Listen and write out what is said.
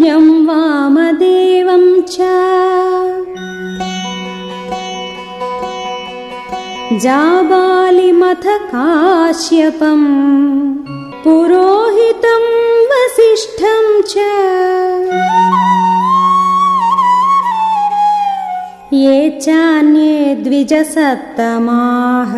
यज्ञं वामदेवं च। जाबालिमथ काश्यपम् पुरोहितं वसिष्ठं च। ये चान्ये द्विजसत्तमाः।